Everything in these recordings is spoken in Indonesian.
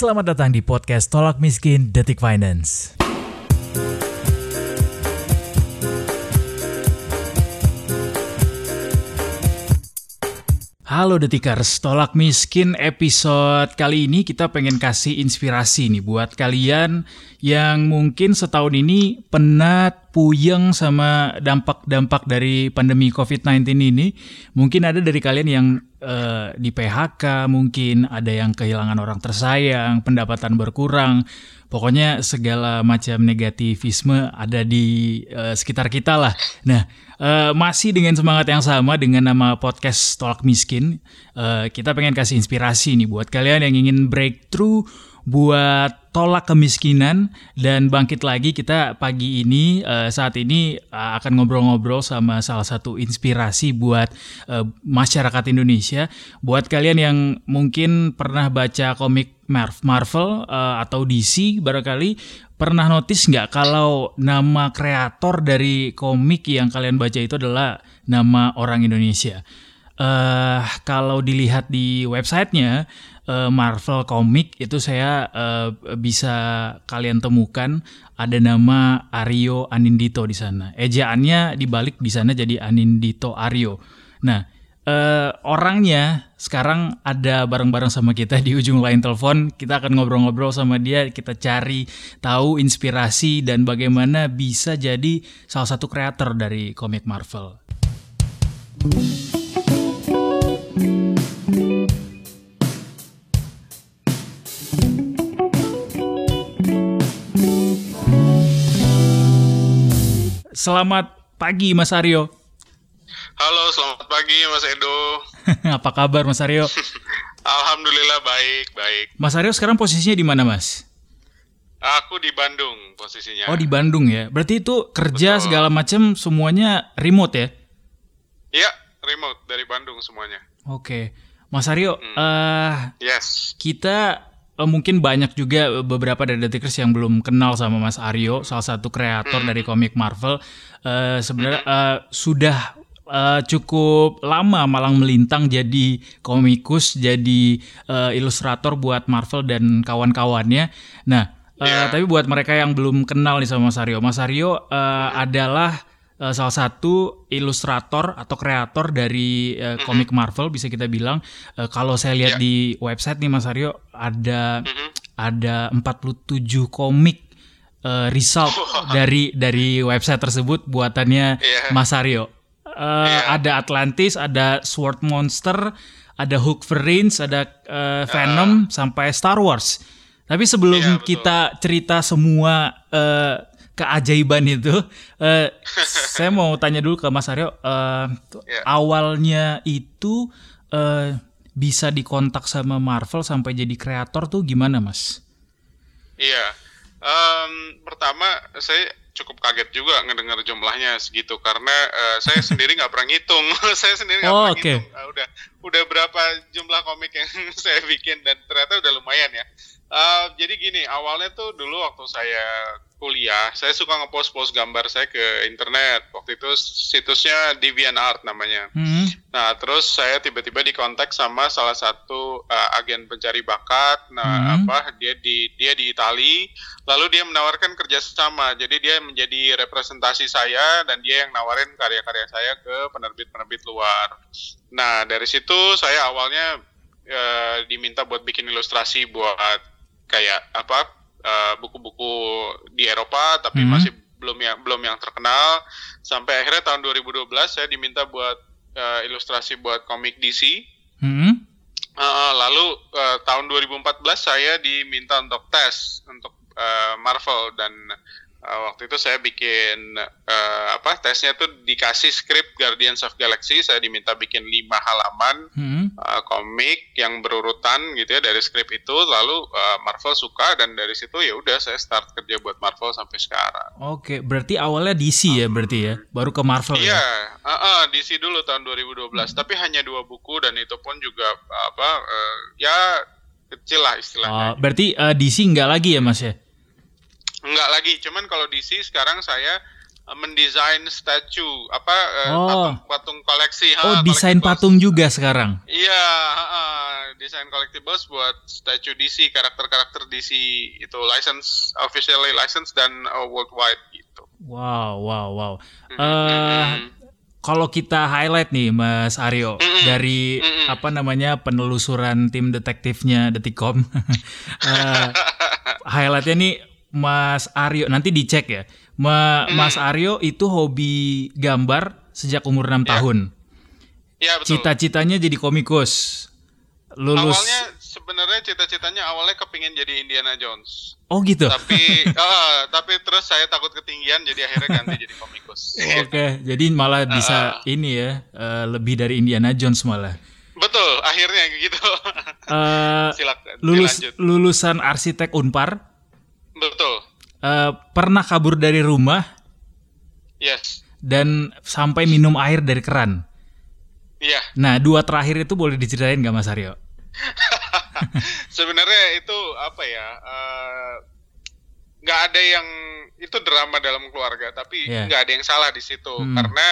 Selamat datang di podcast Tolak Miskin Detik Finance. Halo Detikers, Tolak Miskin episode kali ini kita pengen kasih inspirasi nih buat kalian yang mungkin setahun ini penat, puyeng sama dampak-dampak dari pandemi COVID-19 ini. Mungkin ada dari kalian yang uh, di PHK, mungkin ada yang kehilangan orang tersayang, pendapatan berkurang. Pokoknya segala macam negativisme ada di uh, sekitar kita lah. Nah, uh, masih dengan semangat yang sama dengan nama podcast Tolak Miskin, uh, kita pengen kasih inspirasi nih buat kalian yang ingin breakthrough buat tolak kemiskinan dan bangkit lagi kita pagi ini uh, saat ini uh, akan ngobrol-ngobrol sama salah satu inspirasi buat uh, masyarakat Indonesia. Buat kalian yang mungkin pernah baca komik Marvel uh, atau DC barangkali pernah notice nggak kalau nama kreator dari komik yang kalian baca itu adalah nama orang Indonesia uh, kalau dilihat di websitenya uh, Marvel Comic itu saya uh, bisa kalian temukan ada nama Aryo Anindito di sana. Ejaannya dibalik di sana jadi Anindito Aryo. Nah, uh, orangnya sekarang ada bareng-bareng sama kita di ujung lain telepon. Kita akan ngobrol-ngobrol sama dia, kita cari tahu inspirasi dan bagaimana bisa jadi salah satu kreator dari komik Marvel. Selamat pagi Mas Aryo. Halo, selamat pagi Mas Edo. Apa kabar Mas Aryo? Alhamdulillah baik, baik. Mas Aryo sekarang posisinya di mana Mas? Aku di Bandung posisinya. Oh di Bandung ya. Berarti itu kerja Betul. segala macam semuanya remote ya? Iya, remote dari Bandung semuanya. Oke. Mas Aryo, hmm. uh, yes. kita mungkin banyak juga beberapa dari detikers yang belum kenal sama Mas Aryo, salah satu kreator dari komik Marvel. Uh, Sebenarnya uh, sudah uh, cukup lama malang melintang jadi komikus, jadi uh, ilustrator buat Marvel dan kawan-kawannya. Nah, uh, yeah. tapi buat mereka yang belum kenal nih sama Mas Aryo, Mas Aryo uh, adalah uh, salah satu ilustrator atau kreator dari uh, komik Marvel bisa kita bilang uh, kalau saya lihat yeah. di website nih Mas Aryo ada mm-hmm. ada 47 komik uh, result dari dari website tersebut buatannya yeah. Mas Aryo. Uh, yeah. Ada Atlantis, ada Sword Monster, ada Hulk Verins, ada uh, Venom uh. sampai Star Wars. Tapi sebelum yeah, kita cerita semua uh, keajaiban itu. Uh, saya mau tanya dulu ke Mas Aryo, uh, eh, yeah. awalnya itu uh, bisa dikontak sama Marvel sampai jadi kreator tuh gimana, Mas? Iya, um, pertama saya cukup kaget juga ngedengar jumlahnya segitu karena uh, saya sendiri nggak pernah ngitung, saya sendiri nggak oh, pernah okay. ngitung. Uh, udah udah berapa jumlah komik yang saya bikin dan ternyata udah lumayan ya. Uh, jadi gini, awalnya tuh dulu waktu saya kuliah, saya suka ngepost-post gambar saya ke internet. Waktu itu situsnya DeviantArt namanya. Hmm. Nah, terus saya tiba-tiba dikontak sama salah satu uh, agen pencari bakat. Nah, hmm. apa dia di dia di Itali, lalu dia menawarkan kerjasama. Jadi dia menjadi representasi saya dan dia yang nawarin karya-karya saya ke penerbit-penerbit luar. Nah, dari situ saya awalnya uh, diminta buat bikin ilustrasi buat kayak apa Eh, buku-buku uh, di Eropa tapi hmm. masih belum yang belum yang terkenal sampai akhirnya tahun 2012 saya diminta buat uh, ilustrasi buat komik DC. Hmm. Uh, lalu uh, tahun 2014 saya diminta untuk tes untuk uh, Marvel dan Uh, waktu itu saya bikin uh, apa tesnya tuh dikasih skrip Guardians of Galaxy saya diminta bikin lima halaman hmm. uh, komik yang berurutan gitu ya dari skrip itu lalu uh, Marvel suka dan dari situ ya udah saya start kerja buat Marvel sampai sekarang. Oke berarti awalnya DC ya berarti ya baru ke Marvel iya, ya? Iya uh, uh, DC dulu tahun 2012 hmm. tapi hanya dua buku dan itu pun juga apa uh, ya kecil lah istilahnya. Oh, berarti uh, DC nggak lagi ya mas ya? Enggak lagi, cuman kalau DC sekarang saya mendesain statue apa uh, Oh. patung patung koleksi ha, Oh, desain patung juga sekarang. Iya, uh, desain collectibles buat statue DC, karakter-karakter DC itu license officially license dan uh, worldwide gitu. Wow, wow, wow. Mhm, Eh, mhm. Kalau kita highlight nih Mas Aryo Mm-mm. dari Mm-mm. apa namanya penelusuran tim detektifnya Detikcom. Eh, highlightnya nih Mas Aryo nanti dicek ya. Ma- Mm. Mas Aryo itu hobi gambar sejak umur 6 Ya. tahun. Iya betul. Cita-citanya jadi komikus. Lulus. Awalnya sebenarnya cita-citanya awalnya kepingin jadi Indiana Jones. Oh gitu. Tapi ah, tapi terus saya takut ketinggian jadi akhirnya ganti jadi komikus. Oke, jadi malah bisa ini ya, eh, lebih dari Indiana Jones malah. Betul, akhirnya gitu. Eh, Silakan lulus dilanjut. lulusan arsitek Unpar, Betul. eh, pernah kabur dari rumah Yes. dan sampai minum air dari keran. Iya. Nah, dua terakhir itu boleh diceritain nggak Mas Aryo? Sebenarnya itu apa ya? eh, nggak ada yang itu drama dalam keluarga, tapi Iya. nggak ada yang salah di situ Hmm. karena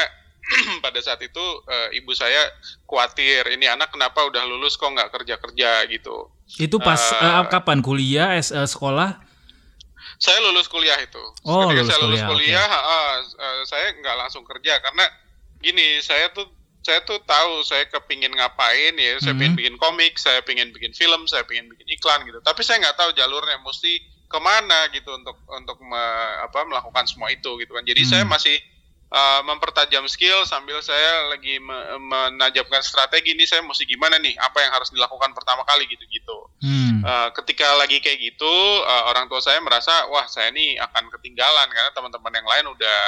pada saat itu eh, ibu saya khawatir ini anak kenapa udah lulus kok nggak kerja kerja gitu. Itu pas Eh, eh, kapan kuliah, es- eh, sekolah? Saya lulus kuliah itu. Oh, Ketika lulus saya lulus kuliah, kuliah, ah, eh, saya nggak langsung kerja karena gini, saya tuh saya tuh tahu saya kepingin ngapain ya, saya Mhm. pengen bikin komik, saya pengen bikin film, saya pengen bikin iklan gitu. Tapi saya nggak tahu jalurnya mesti ke mana gitu untuk untuk me- apa melakukan semua itu gitu kan. Jadi Hmm. saya masih uh, mempertajam skill sambil saya lagi me- menajamkan strategi ini saya mesti gimana nih, apa yang harus dilakukan pertama kali gitu-gitu. Hmm. Uh, ketika lagi kayak gitu, uh, orang tua saya merasa, wah saya ini akan ketinggalan karena teman-teman yang lain udah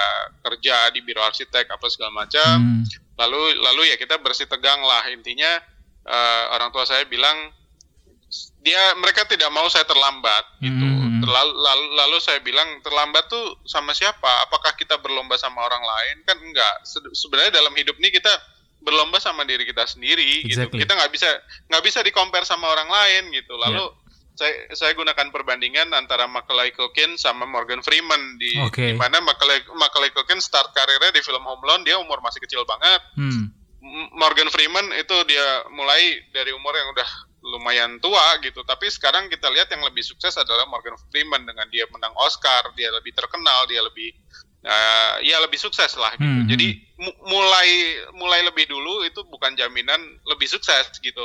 kerja di biro arsitek apa segala macam. Hmm. Lalu, lalu ya kita bersih tegang lah intinya. uh, orang tua saya bilang dia mereka tidak mau saya terlambat gitu. Hmm. Lalu, lalu, lalu saya bilang terlambat tuh sama siapa? Apakah kita berlomba sama orang lain? Kan enggak. Se- Sebenarnya dalam hidup ini kita berlomba sama diri kita sendiri gitu. Exactly. Kita nggak bisa nggak bisa di compare sama orang lain gitu. Lalu saya saya gunakan perbandingan antara Macaulay Culkin sama Morgan Freeman di di mana Macaulay Macaulay Culkin start karirnya di film Home Alone dia umur masih kecil banget. Hmm. Morgan Freeman itu dia mulai dari umur yang udah lumayan tua gitu. Tapi sekarang kita lihat yang lebih sukses adalah Morgan Freeman dengan dia menang Oscar, dia lebih terkenal, dia lebih eh, ya lebih sukses lah gitu. Hmm, Jadi mu- mulai mulai lebih dulu itu bukan jaminan lebih sukses gitu.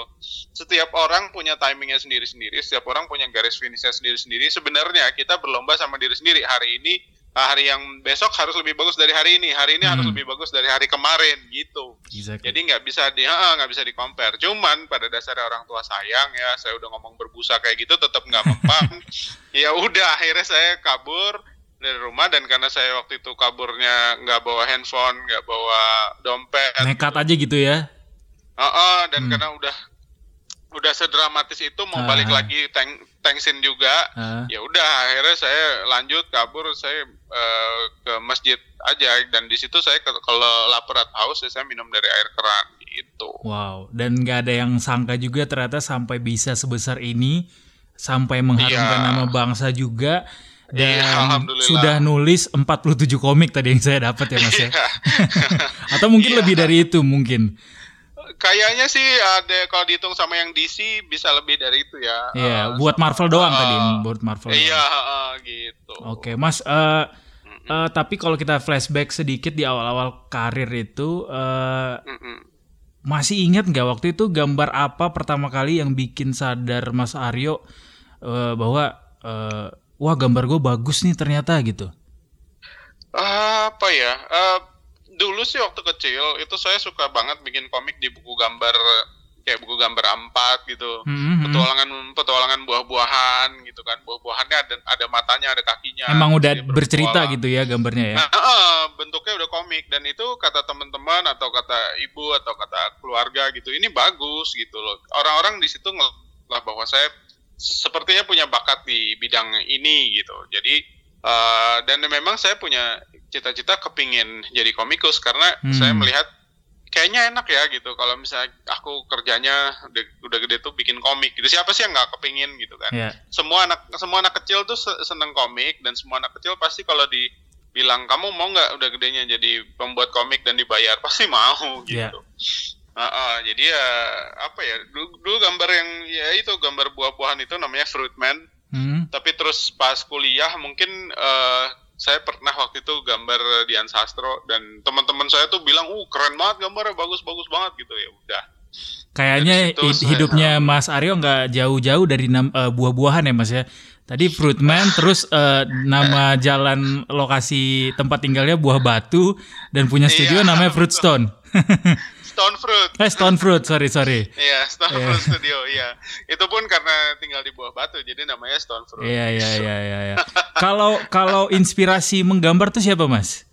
Setiap orang punya timingnya sendiri-sendiri, setiap orang punya garis finishnya sendiri-sendiri. Sebenarnya kita berlomba sama diri sendiri. Hari ini hari yang besok harus lebih bagus dari hari ini, hari ini harus Hmm. lebih bagus dari hari kemarin gitu. Exactly. Jadi nggak bisa di nggak bisa di compare. Cuman pada dasarnya orang tua sayang ya, saya udah ngomong berbusa kayak gitu tetap nggak mempan. ya udah akhirnya saya kabur dari rumah dan karena saya waktu itu kaburnya nggak bawa handphone, nggak bawa dompet. Nekat aja gitu ya. Heeh, dan Hmm. karena udah udah sedramatis itu mau Ah. balik lagi tank tanksin juga. Ah. Ya udah akhirnya saya lanjut kabur saya eh, ke masjid aja dan di situ saya kalau lapar atau haus ya saya minum dari air keran gitu. Wow, dan nggak ada yang sangka juga ternyata sampai bisa sebesar ini, sampai mengharumkan Iya. nama bangsa juga, dan Iya, alhamdulillah. sudah nulis 47 komik tadi yang saya dapat ya mas ya. Iya. Atau mungkin Iya. lebih dari itu mungkin. Kayaknya sih ada kalau dihitung sama yang DC bisa lebih dari itu ya. Iya, Eh, buat sama- Marvel doang eh, tadi, buat Marvel. Iya, eh, gitu. Oke, Mas. eh, eh, tapi kalau kita flashback sedikit di awal-awal karir itu, eh, Mm-mm. masih ingat nggak waktu itu gambar apa pertama kali yang bikin sadar Mas Aryo eh, bahwa eh, wah gambar gue bagus nih ternyata gitu. Apa ya? eh, dulu sih waktu kecil itu saya suka banget bikin komik di buku gambar kayak buku gambar A4 gitu. Hmm, Petualangan petualangan buah-buahan gitu kan. Buah-buahannya ada ada matanya, ada kakinya. Emang udah bercerita gitu ya gambarnya ya. Nah, eh, bentuknya udah komik dan itu kata teman-teman atau kata ibu atau kata keluarga gitu ini bagus gitu loh. Orang-orang di situ ngeliat bahwa saya sepertinya punya bakat di bidang ini gitu. Jadi eh, dan memang saya punya cita-cita kepingin jadi komikus karena Hmm. saya melihat kayaknya enak ya gitu kalau misalnya aku kerjanya udah, udah gede tuh bikin komik gitu siapa sih yang nggak kepingin gitu kan Ya. semua anak semua anak kecil tuh se- seneng komik dan semua anak kecil pasti kalau di bilang kamu mau nggak udah gedenya jadi pembuat komik dan dibayar pasti mau iya. gitu. Yeah. Uh, uh, jadi ya apa ya dulu, dulu gambar yang ya itu gambar buah-buahan itu namanya fruitman. Hmm. Tapi terus pas kuliah mungkin uh, saya pernah waktu itu gambar Dian Sastro dan teman-teman saya tuh bilang, "Uh, keren banget gambarnya, bagus-bagus banget." gitu ya udah. Kayaknya hidupnya saya, Mas Aryo nggak jauh-jauh dari uh, buah-buahan ya Mas ya. Tadi Fruitman, terus uh, nama jalan lokasi tempat tinggalnya Buah Batu dan punya studio iya, namanya Fruitstone. Stone Fruit. Eh Stone Fruit, sorry sorry. Iya Stone yeah. Fruit Studio, iya. Itu pun karena tinggal di buah batu, jadi namanya Stone Fruit. Iya iya iya iya. iya. Kalau kalau inspirasi menggambar tuh siapa mas?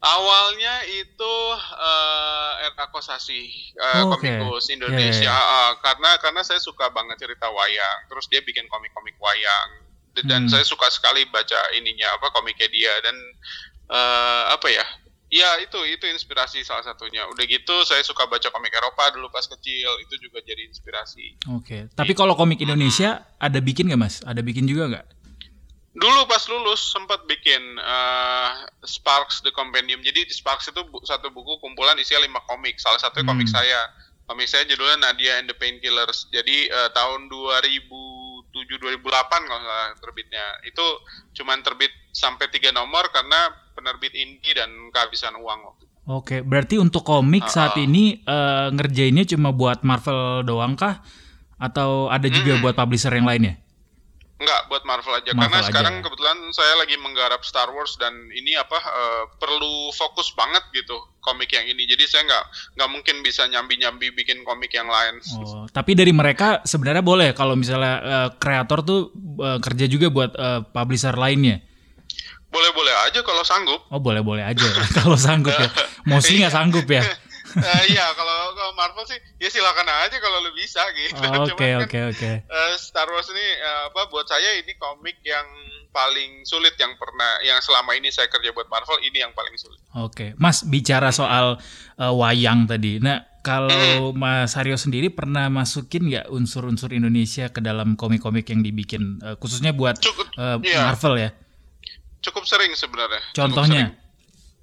Awalnya itu uh, Erka Kosasi, uh, oh, okay. komikus Indonesia, yeah, yeah. Uh, karena karena saya suka banget cerita wayang. Terus dia bikin komik-komik wayang, dan hmm. saya suka sekali baca ininya apa komiknya dia dan uh, apa ya Iya itu itu inspirasi salah satunya. Udah gitu saya suka baca komik Eropa dulu pas kecil itu juga jadi inspirasi. Oke. Okay. Tapi kalau komik Indonesia hmm. ada bikin nggak mas? Ada bikin juga nggak? Dulu pas lulus sempat bikin uh, Sparks the Compendium. Jadi di Sparks itu bu satu buku kumpulan isinya lima komik. Salah satu hmm. komik saya. Komik saya judulnya Nadia and the Painkillers. Jadi uh, tahun 2007 2008 kalau nggak terbitnya. Itu cuman terbit sampai tiga nomor karena penerbit indie dan kehabisan uang waktu itu. Oke, berarti untuk komik uh, saat ini uh, ngerjainnya cuma buat Marvel doang kah? Atau ada juga hmm. buat publisher yang lainnya? Enggak, buat Marvel aja. Marvel Karena aja. sekarang kebetulan saya lagi menggarap Star Wars dan ini apa uh, perlu fokus banget gitu komik yang ini. Jadi saya nggak nggak mungkin bisa nyambi-nyambi bikin komik yang lain. Oh, tapi dari mereka sebenarnya boleh kalau misalnya kreator uh, tuh uh, kerja juga buat uh, publisher lainnya. Boleh-boleh aja kalau sanggup. Oh boleh-boleh aja kalau sanggup ya. Mostly nggak sanggup ya. uh, iya kalau kalau Marvel sih ya silakan aja kalau lu bisa gitu. Oke kan, oke oke. Eh, Star Wars ini uh, apa buat saya ini komik yang paling sulit yang pernah yang selama ini saya kerja buat Marvel ini yang paling sulit. Oke, okay. Mas bicara soal uh, wayang tadi. Nah kalau. Mas Haryo sendiri pernah masukin nggak unsur-unsur Indonesia ke dalam komik-komik yang dibikin uh, khususnya buat Cukup, uh, iya. Marvel ya? cukup sering sebenarnya. Contohnya? Sering.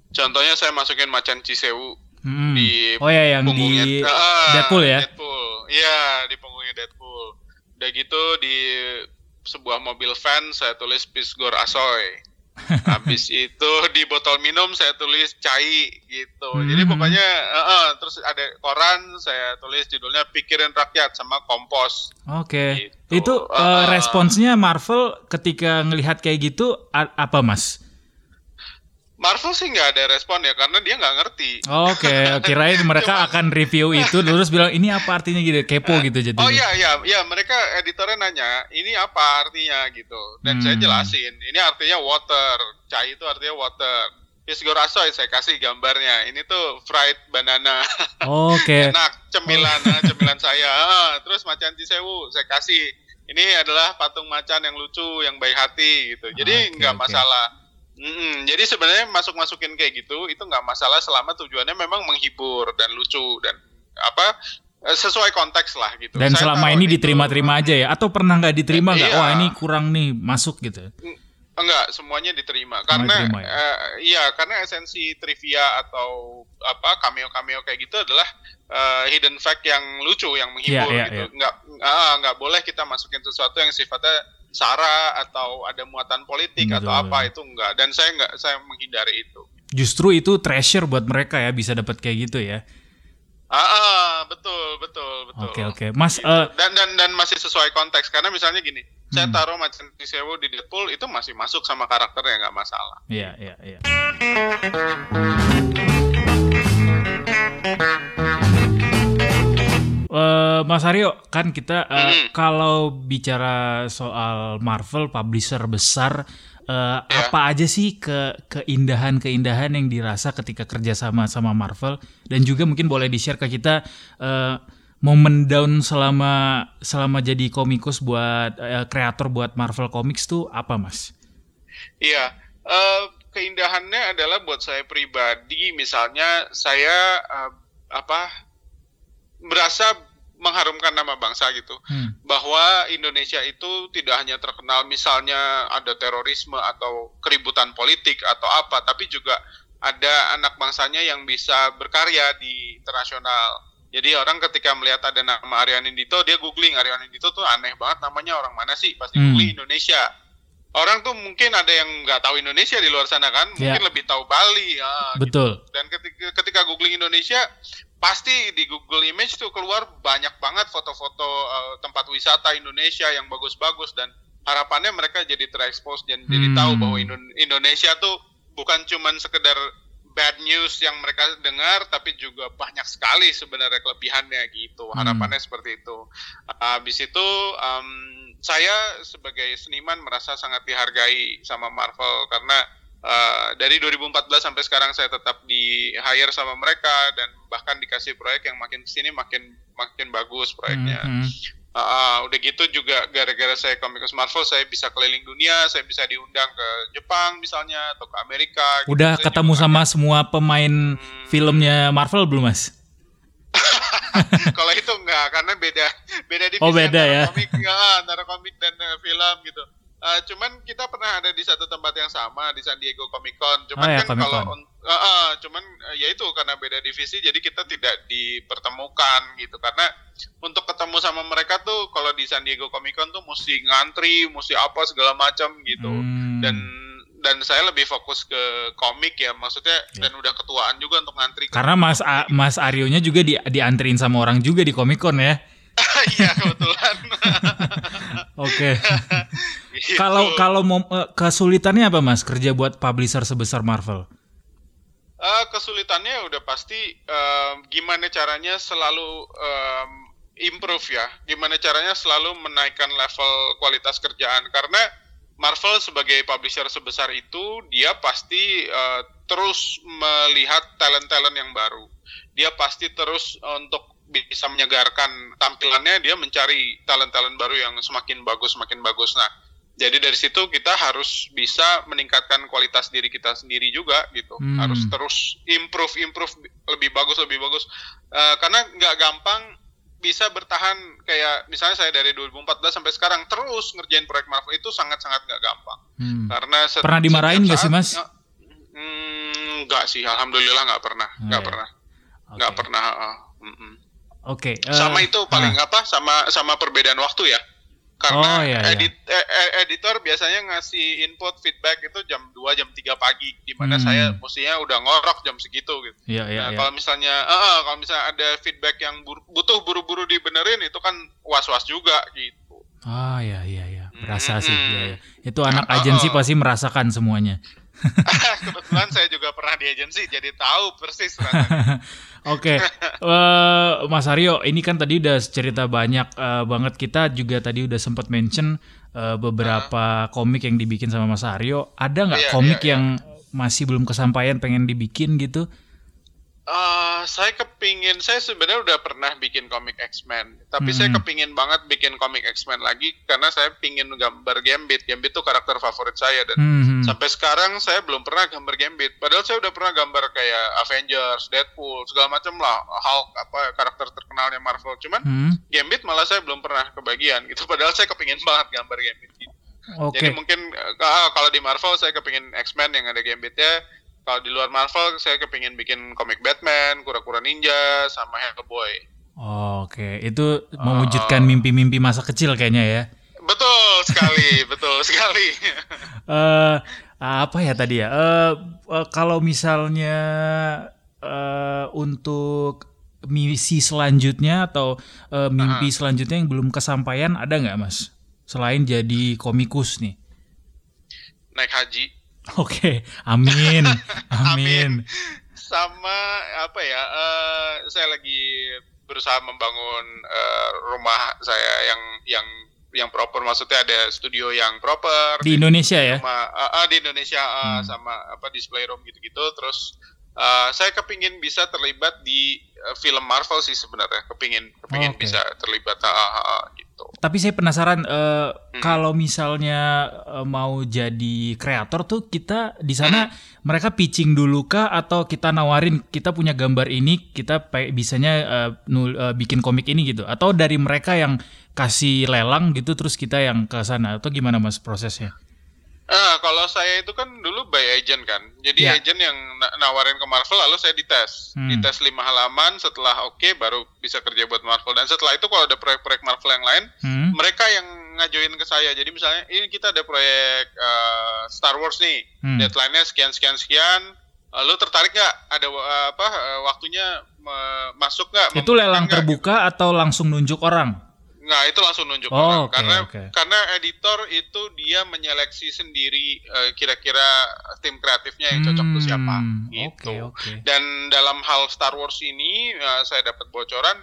Contohnya saya masukin macan Cisewu hmm. di Oh ya yang di uh, Deadpool ya. Deadpool. Iya, di punggungnya Deadpool. Udah gitu di sebuah mobil van saya tulis Pisgor Asoy. Habis itu di botol minum saya tulis cai gitu. Hmm. Jadi pokoknya uh, uh, terus ada koran saya tulis judulnya Pikirin Rakyat sama Kompos. Oke. Okay. Gitu. Itu uh, uh, responsnya Marvel ketika ngelihat kayak gitu apa Mas? Marvel sih nggak ada respon ya karena dia nggak ngerti. Oke, okay. kirain mereka Cuma, akan review itu terus bilang ini apa artinya gitu, kepo gitu jadi. Oh iya iya iya mereka editornya nanya ini apa artinya gitu dan hmm. saya jelasin ini artinya water, cai itu artinya water. Pisgorasoy saya kasih gambarnya. Ini tuh fried banana. Oke. Okay. Enak cemilan ah, cemilan saya. Ah, terus macan cisewu saya kasih. Ini adalah patung macan yang lucu, yang baik hati gitu. Jadi nggak okay, masalah Mm-hmm. Jadi sebenarnya masuk-masukin kayak gitu itu nggak masalah selama tujuannya memang menghibur dan lucu dan apa eh, sesuai konteks lah gitu. Dan Saya selama ini diterima-terima aja ya? Atau pernah nggak diterima nggak? Iya. Wah ini kurang nih masuk gitu. Enggak, semuanya diterima karena diterima, ya? Uh, iya karena esensi trivia atau apa cameo-cameo kayak gitu adalah uh, hidden fact yang lucu yang menghibur yeah, yeah, gitu. Yeah. Enggak uh, enggak boleh kita masukin sesuatu yang sifatnya sara atau ada muatan politik Betul, atau apa itu enggak dan saya enggak saya menghindari itu. Justru itu treasure buat mereka ya bisa dapat kayak gitu ya. Ah, ah betul betul betul. Oke okay, oke. Okay. Mas gitu. uh, dan dan dan masih sesuai konteks karena misalnya gini, hmm. saya taruh macam Sewu di Deadpool itu masih masuk sama karakternya nggak masalah. Iya iya iya. Uh, Mas Aryo, kan kita uh, hmm. kalau bicara soal Marvel publisher besar, uh, ya. apa aja sih ke keindahan-keindahan yang dirasa ketika kerja sama sama Marvel dan juga mungkin boleh di-share ke kita uh, momen down selama selama jadi komikus buat uh, kreator buat Marvel Comics tuh apa, Mas? Iya, uh, keindahannya adalah buat saya pribadi, misalnya saya uh, apa berasa mengharumkan nama bangsa gitu hmm. bahwa Indonesia itu tidak hanya terkenal misalnya ada terorisme atau keributan politik atau apa tapi juga ada anak bangsanya yang bisa berkarya di internasional jadi orang ketika melihat ada nama Aryan Indito dia googling Aryan Indito tuh aneh banget namanya orang mana sih pasti hmm. googling Indonesia orang tuh mungkin ada yang nggak tahu Indonesia di luar sana kan mungkin yeah. lebih tahu Bali ya betul gitu. dan ketika ketika googling Indonesia pasti di Google Image tuh keluar banyak banget foto-foto uh, tempat wisata Indonesia yang bagus-bagus dan harapannya mereka jadi terekspos dan hmm. jadi tahu bahwa Indonesia tuh bukan cuman sekedar bad news yang mereka dengar tapi juga banyak sekali sebenarnya kelebihannya gitu hmm. harapannya seperti itu habis itu um, saya sebagai seniman merasa sangat dihargai sama Marvel karena Uh, dari 2014 sampai sekarang saya tetap di hire sama mereka dan bahkan dikasih proyek yang makin ke sini makin makin bagus proyeknya. Mm -hmm. uh, udah gitu juga gara-gara saya komikus Marvel saya bisa keliling dunia, saya bisa diundang ke Jepang misalnya atau ke Amerika. Gitu. Udah gitu. ketemu sama ada. semua pemain hmm. filmnya Marvel belum mas? Kalau itu enggak karena beda beda divisi oh, beda antara ya? komik ya, antara komik dan uh, film gitu. Uh, cuman kita pernah ada di satu tempat yang sama di San Diego Comic Con. Cuman oh, ya, kan kalau uh, uh, cuman uh, ya itu karena beda divisi jadi kita tidak dipertemukan gitu karena untuk ketemu sama mereka tuh kalau di San Diego Comic Con tuh mesti ngantri, mesti apa segala macam gitu. Hmm. Dan dan saya lebih fokus ke komik ya maksudnya ya. dan udah ketuaan juga untuk ngantri. Karena Mas A, Mas Aryo-nya juga di dianterin sama orang juga di Comic Con ya. Iya kebetulan. Oke. Gitu. Kalau kalau mau uh, kesulitannya apa Mas kerja buat publisher sebesar Marvel? Uh, kesulitannya udah pasti uh, gimana caranya selalu um, improve ya. Gimana caranya selalu menaikkan level kualitas kerjaan karena Marvel sebagai publisher sebesar itu dia pasti uh, terus melihat talent-talent yang baru. Dia pasti terus untuk bisa menyegarkan tampilannya dia mencari talent-talent baru yang semakin bagus semakin bagus nah jadi dari situ kita harus bisa meningkatkan kualitas diri kita sendiri juga gitu hmm. harus terus improve improve lebih bagus lebih bagus uh, karena nggak gampang bisa bertahan kayak misalnya saya dari 2014 sampai sekarang terus ngerjain proyek Marvel itu sangat-sangat nggak gampang hmm. karena pernah dimarahin nggak sih mas? Hmm, nggak sih, alhamdulillah nggak pernah, nggak oh, iya. pernah, nggak okay. pernah. Uh, uh, uh, Oke. Okay, uh, sama itu paling uh. apa? Sama sama perbedaan waktu ya. Karena oh, iya, iya. edit eh, editor biasanya ngasih input feedback itu jam 2 jam 3 pagi di mana hmm. saya mestinya udah ngorok jam segitu gitu. Iya, iya, nah, iya. kalau misalnya uh, uh, kalau misalnya ada feedback yang bur butuh buru-buru dibenerin itu kan was-was juga gitu. Ah, iya iya iya. Berasa hmm. sih. Iya, iya. Itu anak uh, agensi uh, pasti merasakan semuanya. Kebetulan saya juga pernah di agensi, jadi tahu persis. Oke, okay. uh, eh, Mas Aryo, ini kan tadi udah cerita banyak uh, banget. Kita juga tadi udah sempat mention uh, beberapa uh. komik yang dibikin sama Mas Aryo. Ada nggak iya, komik iya, yang iya. masih belum kesampaian pengen dibikin gitu? Uh, saya kepingin, saya sebenarnya udah pernah bikin komik X-Men, tapi hmm. saya kepingin banget bikin komik X-Men lagi karena saya pingin gambar Gambit. Gambit itu karakter favorit saya dan hmm. sampai sekarang saya belum pernah gambar Gambit. Padahal saya udah pernah gambar kayak Avengers, Deadpool, segala macam lah, Hulk apa karakter terkenalnya Marvel. Cuman hmm. Gambit malah saya belum pernah kebagian gitu. Padahal saya kepingin banget gambar Gambit. Gitu. Okay. Jadi mungkin uh, kalau di Marvel saya kepingin X-Men yang ada Gambitnya kalau di luar Marvel saya kepingin bikin komik Batman, kura-kura ninja, sama Hellboy. Oh, Oke, okay. itu mewujudkan mimpi mimpi-mimpi masa kecil kayaknya ya. Betul sekali, betul sekali. uh, apa ya tadi ya? Uh, uh, kalau misalnya uh, untuk misi selanjutnya atau uh, mimpi uh -huh. selanjutnya yang belum kesampaian ada nggak mas? Selain jadi komikus nih. Naik haji. Oke, amin, amin. Sama apa ya? Uh, saya lagi berusaha membangun uh, rumah saya yang yang yang proper maksudnya ada studio yang proper di Indonesia ya sama, uh, uh, di Indonesia uh, hmm. sama apa display room gitu-gitu terus uh, saya kepingin bisa terlibat di uh, film Marvel sih sebenarnya kepingin kepingin okay. bisa terlibat uh, uh, uh, gitu. Gitu. Tapi saya penasaran uh, hmm. kalau misalnya uh, mau jadi kreator tuh kita di sana hmm. mereka pitching dulu kah atau kita nawarin kita punya gambar ini kita bisanya uh, nul, uh, bikin komik ini gitu atau dari mereka yang kasih lelang gitu terus kita yang ke sana atau gimana Mas prosesnya? Ah, kalau saya itu kan dulu by agent kan. Jadi yeah. agent yang nawarin ke Marvel lalu saya dites. Hmm. Dites lima halaman setelah oke okay, baru bisa kerja buat Marvel. Dan setelah itu kalau ada proyek-proyek Marvel yang lain, hmm. mereka yang ngajuin ke saya. Jadi misalnya ini kita ada proyek uh, Star Wars nih. Hmm. Deadline-nya sekian sekian sekian. Lalu tertarik nggak ada uh, apa uh, waktunya uh, masuk nggak? Itu lelang terbuka gitu. atau langsung nunjuk orang? Nah itu langsung nunjuk oh, orang okay, karena okay. karena editor itu dia menyeleksi sendiri uh, kira-kira tim kreatifnya yang cocok hmm, siapa gitu. Okay, okay. Dan dalam hal Star Wars ini uh, saya dapat bocoran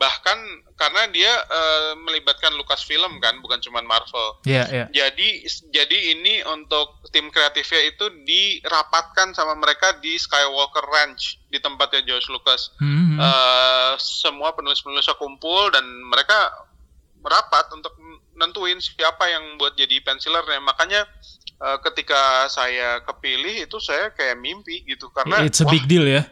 bahkan karena dia uh, melibatkan Lucasfilm kan bukan cuma Marvel. Yeah, yeah. Jadi jadi ini untuk tim kreatifnya itu dirapatkan sama mereka di Skywalker Ranch di tempatnya George Lucas. Mm -hmm. uh, semua penulis-penulisnya kumpul dan mereka merapat untuk nentuin siapa yang buat jadi pencilernya. Makanya uh, ketika saya kepilih itu saya kayak mimpi gitu karena it's a big deal ya.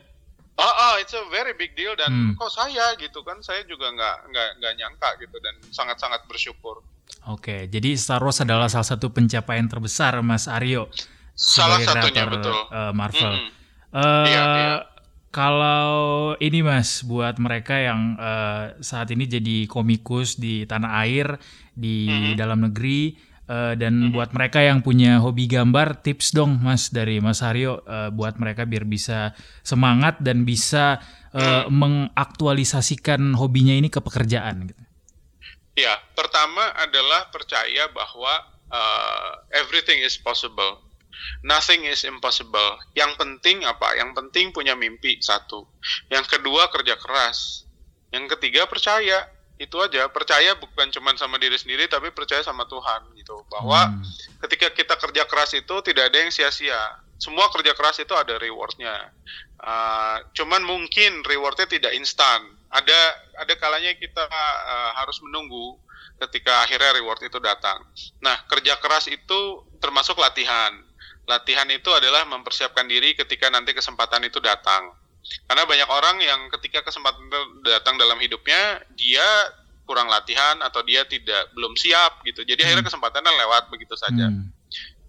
Ah, uh, uh, it's a very big deal dan hmm. kok saya gitu kan saya juga nggak nggak nggak nyangka gitu dan sangat sangat bersyukur. Oke, jadi Star Wars adalah salah satu pencapaian terbesar Mas Aryo. Salah satunya betul. Uh, Marvel. Mm -hmm. uh, iya, iya. Kalau ini mas, buat mereka yang uh, saat ini jadi komikus di tanah air, di mm-hmm. dalam negeri, uh, dan mm-hmm. buat mereka yang punya hobi gambar, tips dong mas dari Mas Haryo, uh, buat mereka biar bisa semangat dan bisa uh, mm. mengaktualisasikan hobinya ini ke pekerjaan. Gitu. Ya, pertama adalah percaya bahwa uh, everything is possible Nothing is impossible. Yang penting apa? Yang penting punya mimpi satu. Yang kedua kerja keras. Yang ketiga percaya. Itu aja. Percaya bukan cuma sama diri sendiri, tapi percaya sama Tuhan gitu. Bahwa hmm. ketika kita kerja keras itu tidak ada yang sia-sia. Semua kerja keras itu ada rewardnya. Uh, cuman mungkin rewardnya tidak instan. Ada ada kalanya kita uh, harus menunggu ketika akhirnya reward itu datang. Nah, kerja keras itu termasuk latihan latihan itu adalah mempersiapkan diri ketika nanti kesempatan itu datang. Karena banyak orang yang ketika kesempatan itu datang dalam hidupnya, dia kurang latihan atau dia tidak belum siap gitu. Jadi hmm. akhirnya kesempatannya lewat begitu saja. Hmm.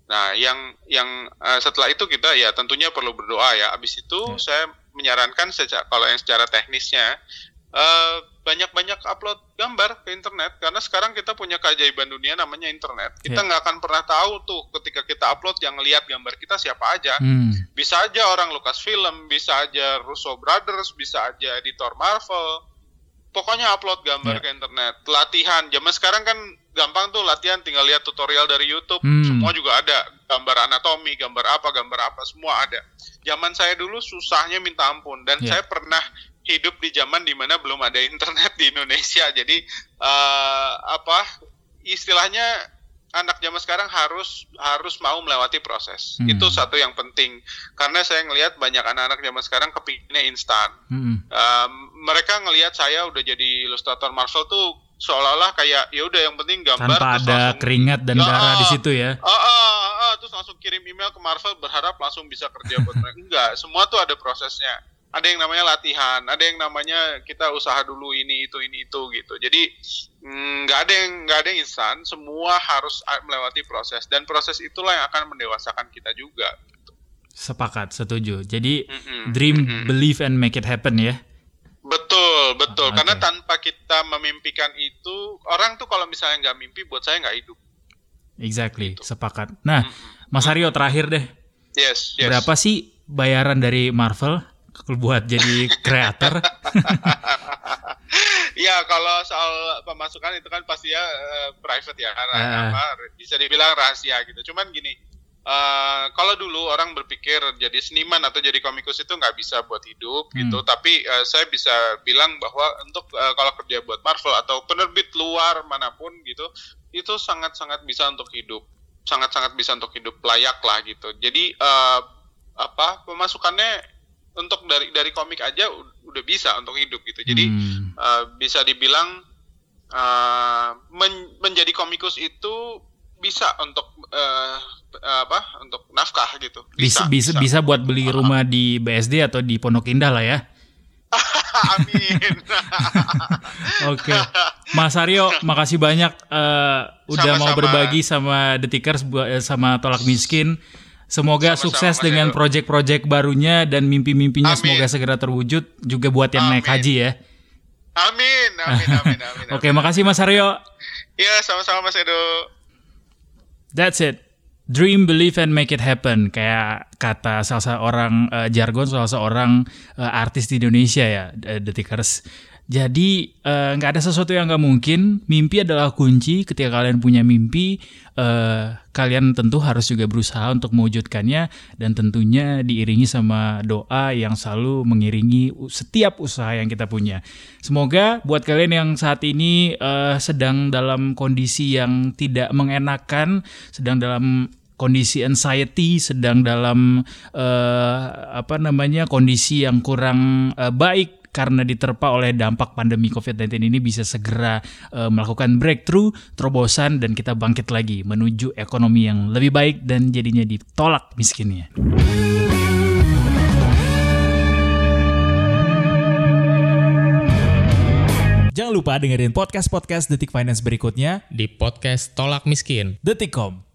Nah, yang yang uh, setelah itu kita ya tentunya perlu berdoa ya. Abis itu ya. saya menyarankan secara, kalau yang secara teknisnya uh, banyak-banyak upload gambar ke internet karena sekarang kita punya keajaiban dunia namanya internet. Kita ya. nggak yeah. akan pernah tahu tuh ketika kita upload yang lihat gambar kita siapa aja. Hmm. Bisa aja orang Lucasfilm, bisa aja Russo Brothers, bisa aja editor Marvel. Pokoknya upload gambar yeah. ke internet. Latihan. Zaman sekarang kan gampang tuh latihan tinggal lihat tutorial dari YouTube. Hmm. Semua juga ada. Gambar anatomi, gambar apa, gambar apa, semua ada. Zaman saya dulu susahnya minta ampun dan yeah. saya pernah hidup di zaman di mana belum ada internet di Indonesia. Jadi uh, apa istilahnya anak zaman sekarang harus harus mau melewati proses. Hmm. Itu satu yang penting karena saya ngelihat banyak anak-anak zaman sekarang kepinginnya instan. Hmm. Uh, mereka ngelihat saya udah jadi ilustrator Marvel tuh seolah-olah kayak ya udah yang penting gambar tanpa ada langsung, keringat dan darah di situ ya. Ah, ah, ah, ah, terus langsung kirim email ke Marvel berharap langsung bisa kerja buat mereka. Enggak, semua tuh ada prosesnya ada yang namanya latihan, ada yang namanya kita usaha dulu ini itu ini itu gitu. Jadi mm, nggak mm, ada yang nggak ada yang instan, semua harus melewati proses dan proses itulah yang akan mendewasakan kita juga. Gitu. Sepakat, setuju. Jadi mm -hmm. dream, mm -hmm. believe and make it happen ya. Betul, betul. okay. Karena tanpa kita memimpikan itu, orang tuh kalau misalnya nggak mimpi, buat saya nggak hidup. Exactly, gitu. sepakat. Nah, mm -hmm. Mas Aryo terakhir deh. Yes, yes. Berapa sih bayaran dari Marvel buat jadi kreator? ya kalau soal pemasukan itu kan pasti ya uh, private ya, uh. apa, bisa dibilang rahasia gitu. Cuman gini, uh, kalau dulu orang berpikir jadi seniman atau jadi komikus itu nggak bisa buat hidup hmm. gitu, tapi uh, saya bisa bilang bahwa untuk uh, kalau kerja buat Marvel atau penerbit luar mana pun gitu, itu sangat-sangat bisa untuk hidup, sangat-sangat bisa untuk hidup layak lah gitu. Jadi uh, apa pemasukannya untuk dari dari komik aja udah bisa untuk hidup gitu. Jadi hmm. uh, bisa dibilang uh, men menjadi komikus itu bisa untuk uh, apa untuk nafkah gitu bisa bisa bisa, bisa buat beli rumah di BSD atau di Pondok Indah lah ya Amin. Oke, okay. Mas Aryo, makasih banyak uh, udah sama, mau berbagi sama Detikers sama Tolak Miskin. Semoga sama, sukses sama, dengan proyek-proyek barunya dan mimpi-mimpinya semoga segera terwujud juga buat yang amin. naik haji ya. Amin, amin, amin, amin. Oke, okay, makasih Mas Aryo. Ya, sama-sama Mas Edo. That's it. Dream, believe, and make it happen. Kayak kata salah seorang uh, jargon, salah seorang uh, artis di Indonesia ya, Detikers. Jadi eh, nggak uh, ada sesuatu yang nggak mungkin. Mimpi adalah kunci. Ketika kalian punya mimpi, uh, kalian tentu harus juga berusaha untuk mewujudkannya dan tentunya diiringi sama doa yang selalu mengiringi setiap usaha yang kita punya. Semoga buat kalian yang saat ini uh, sedang dalam kondisi yang tidak mengenakan, sedang dalam kondisi anxiety sedang dalam uh, apa namanya kondisi yang kurang uh, baik karena diterpa oleh dampak pandemi COVID-19 ini bisa segera uh, melakukan breakthrough, terobosan dan kita bangkit lagi menuju ekonomi yang lebih baik dan jadinya ditolak miskinnya. Jangan lupa dengerin podcast-podcast Detik Finance berikutnya di podcast Tolak Miskin. Detikcom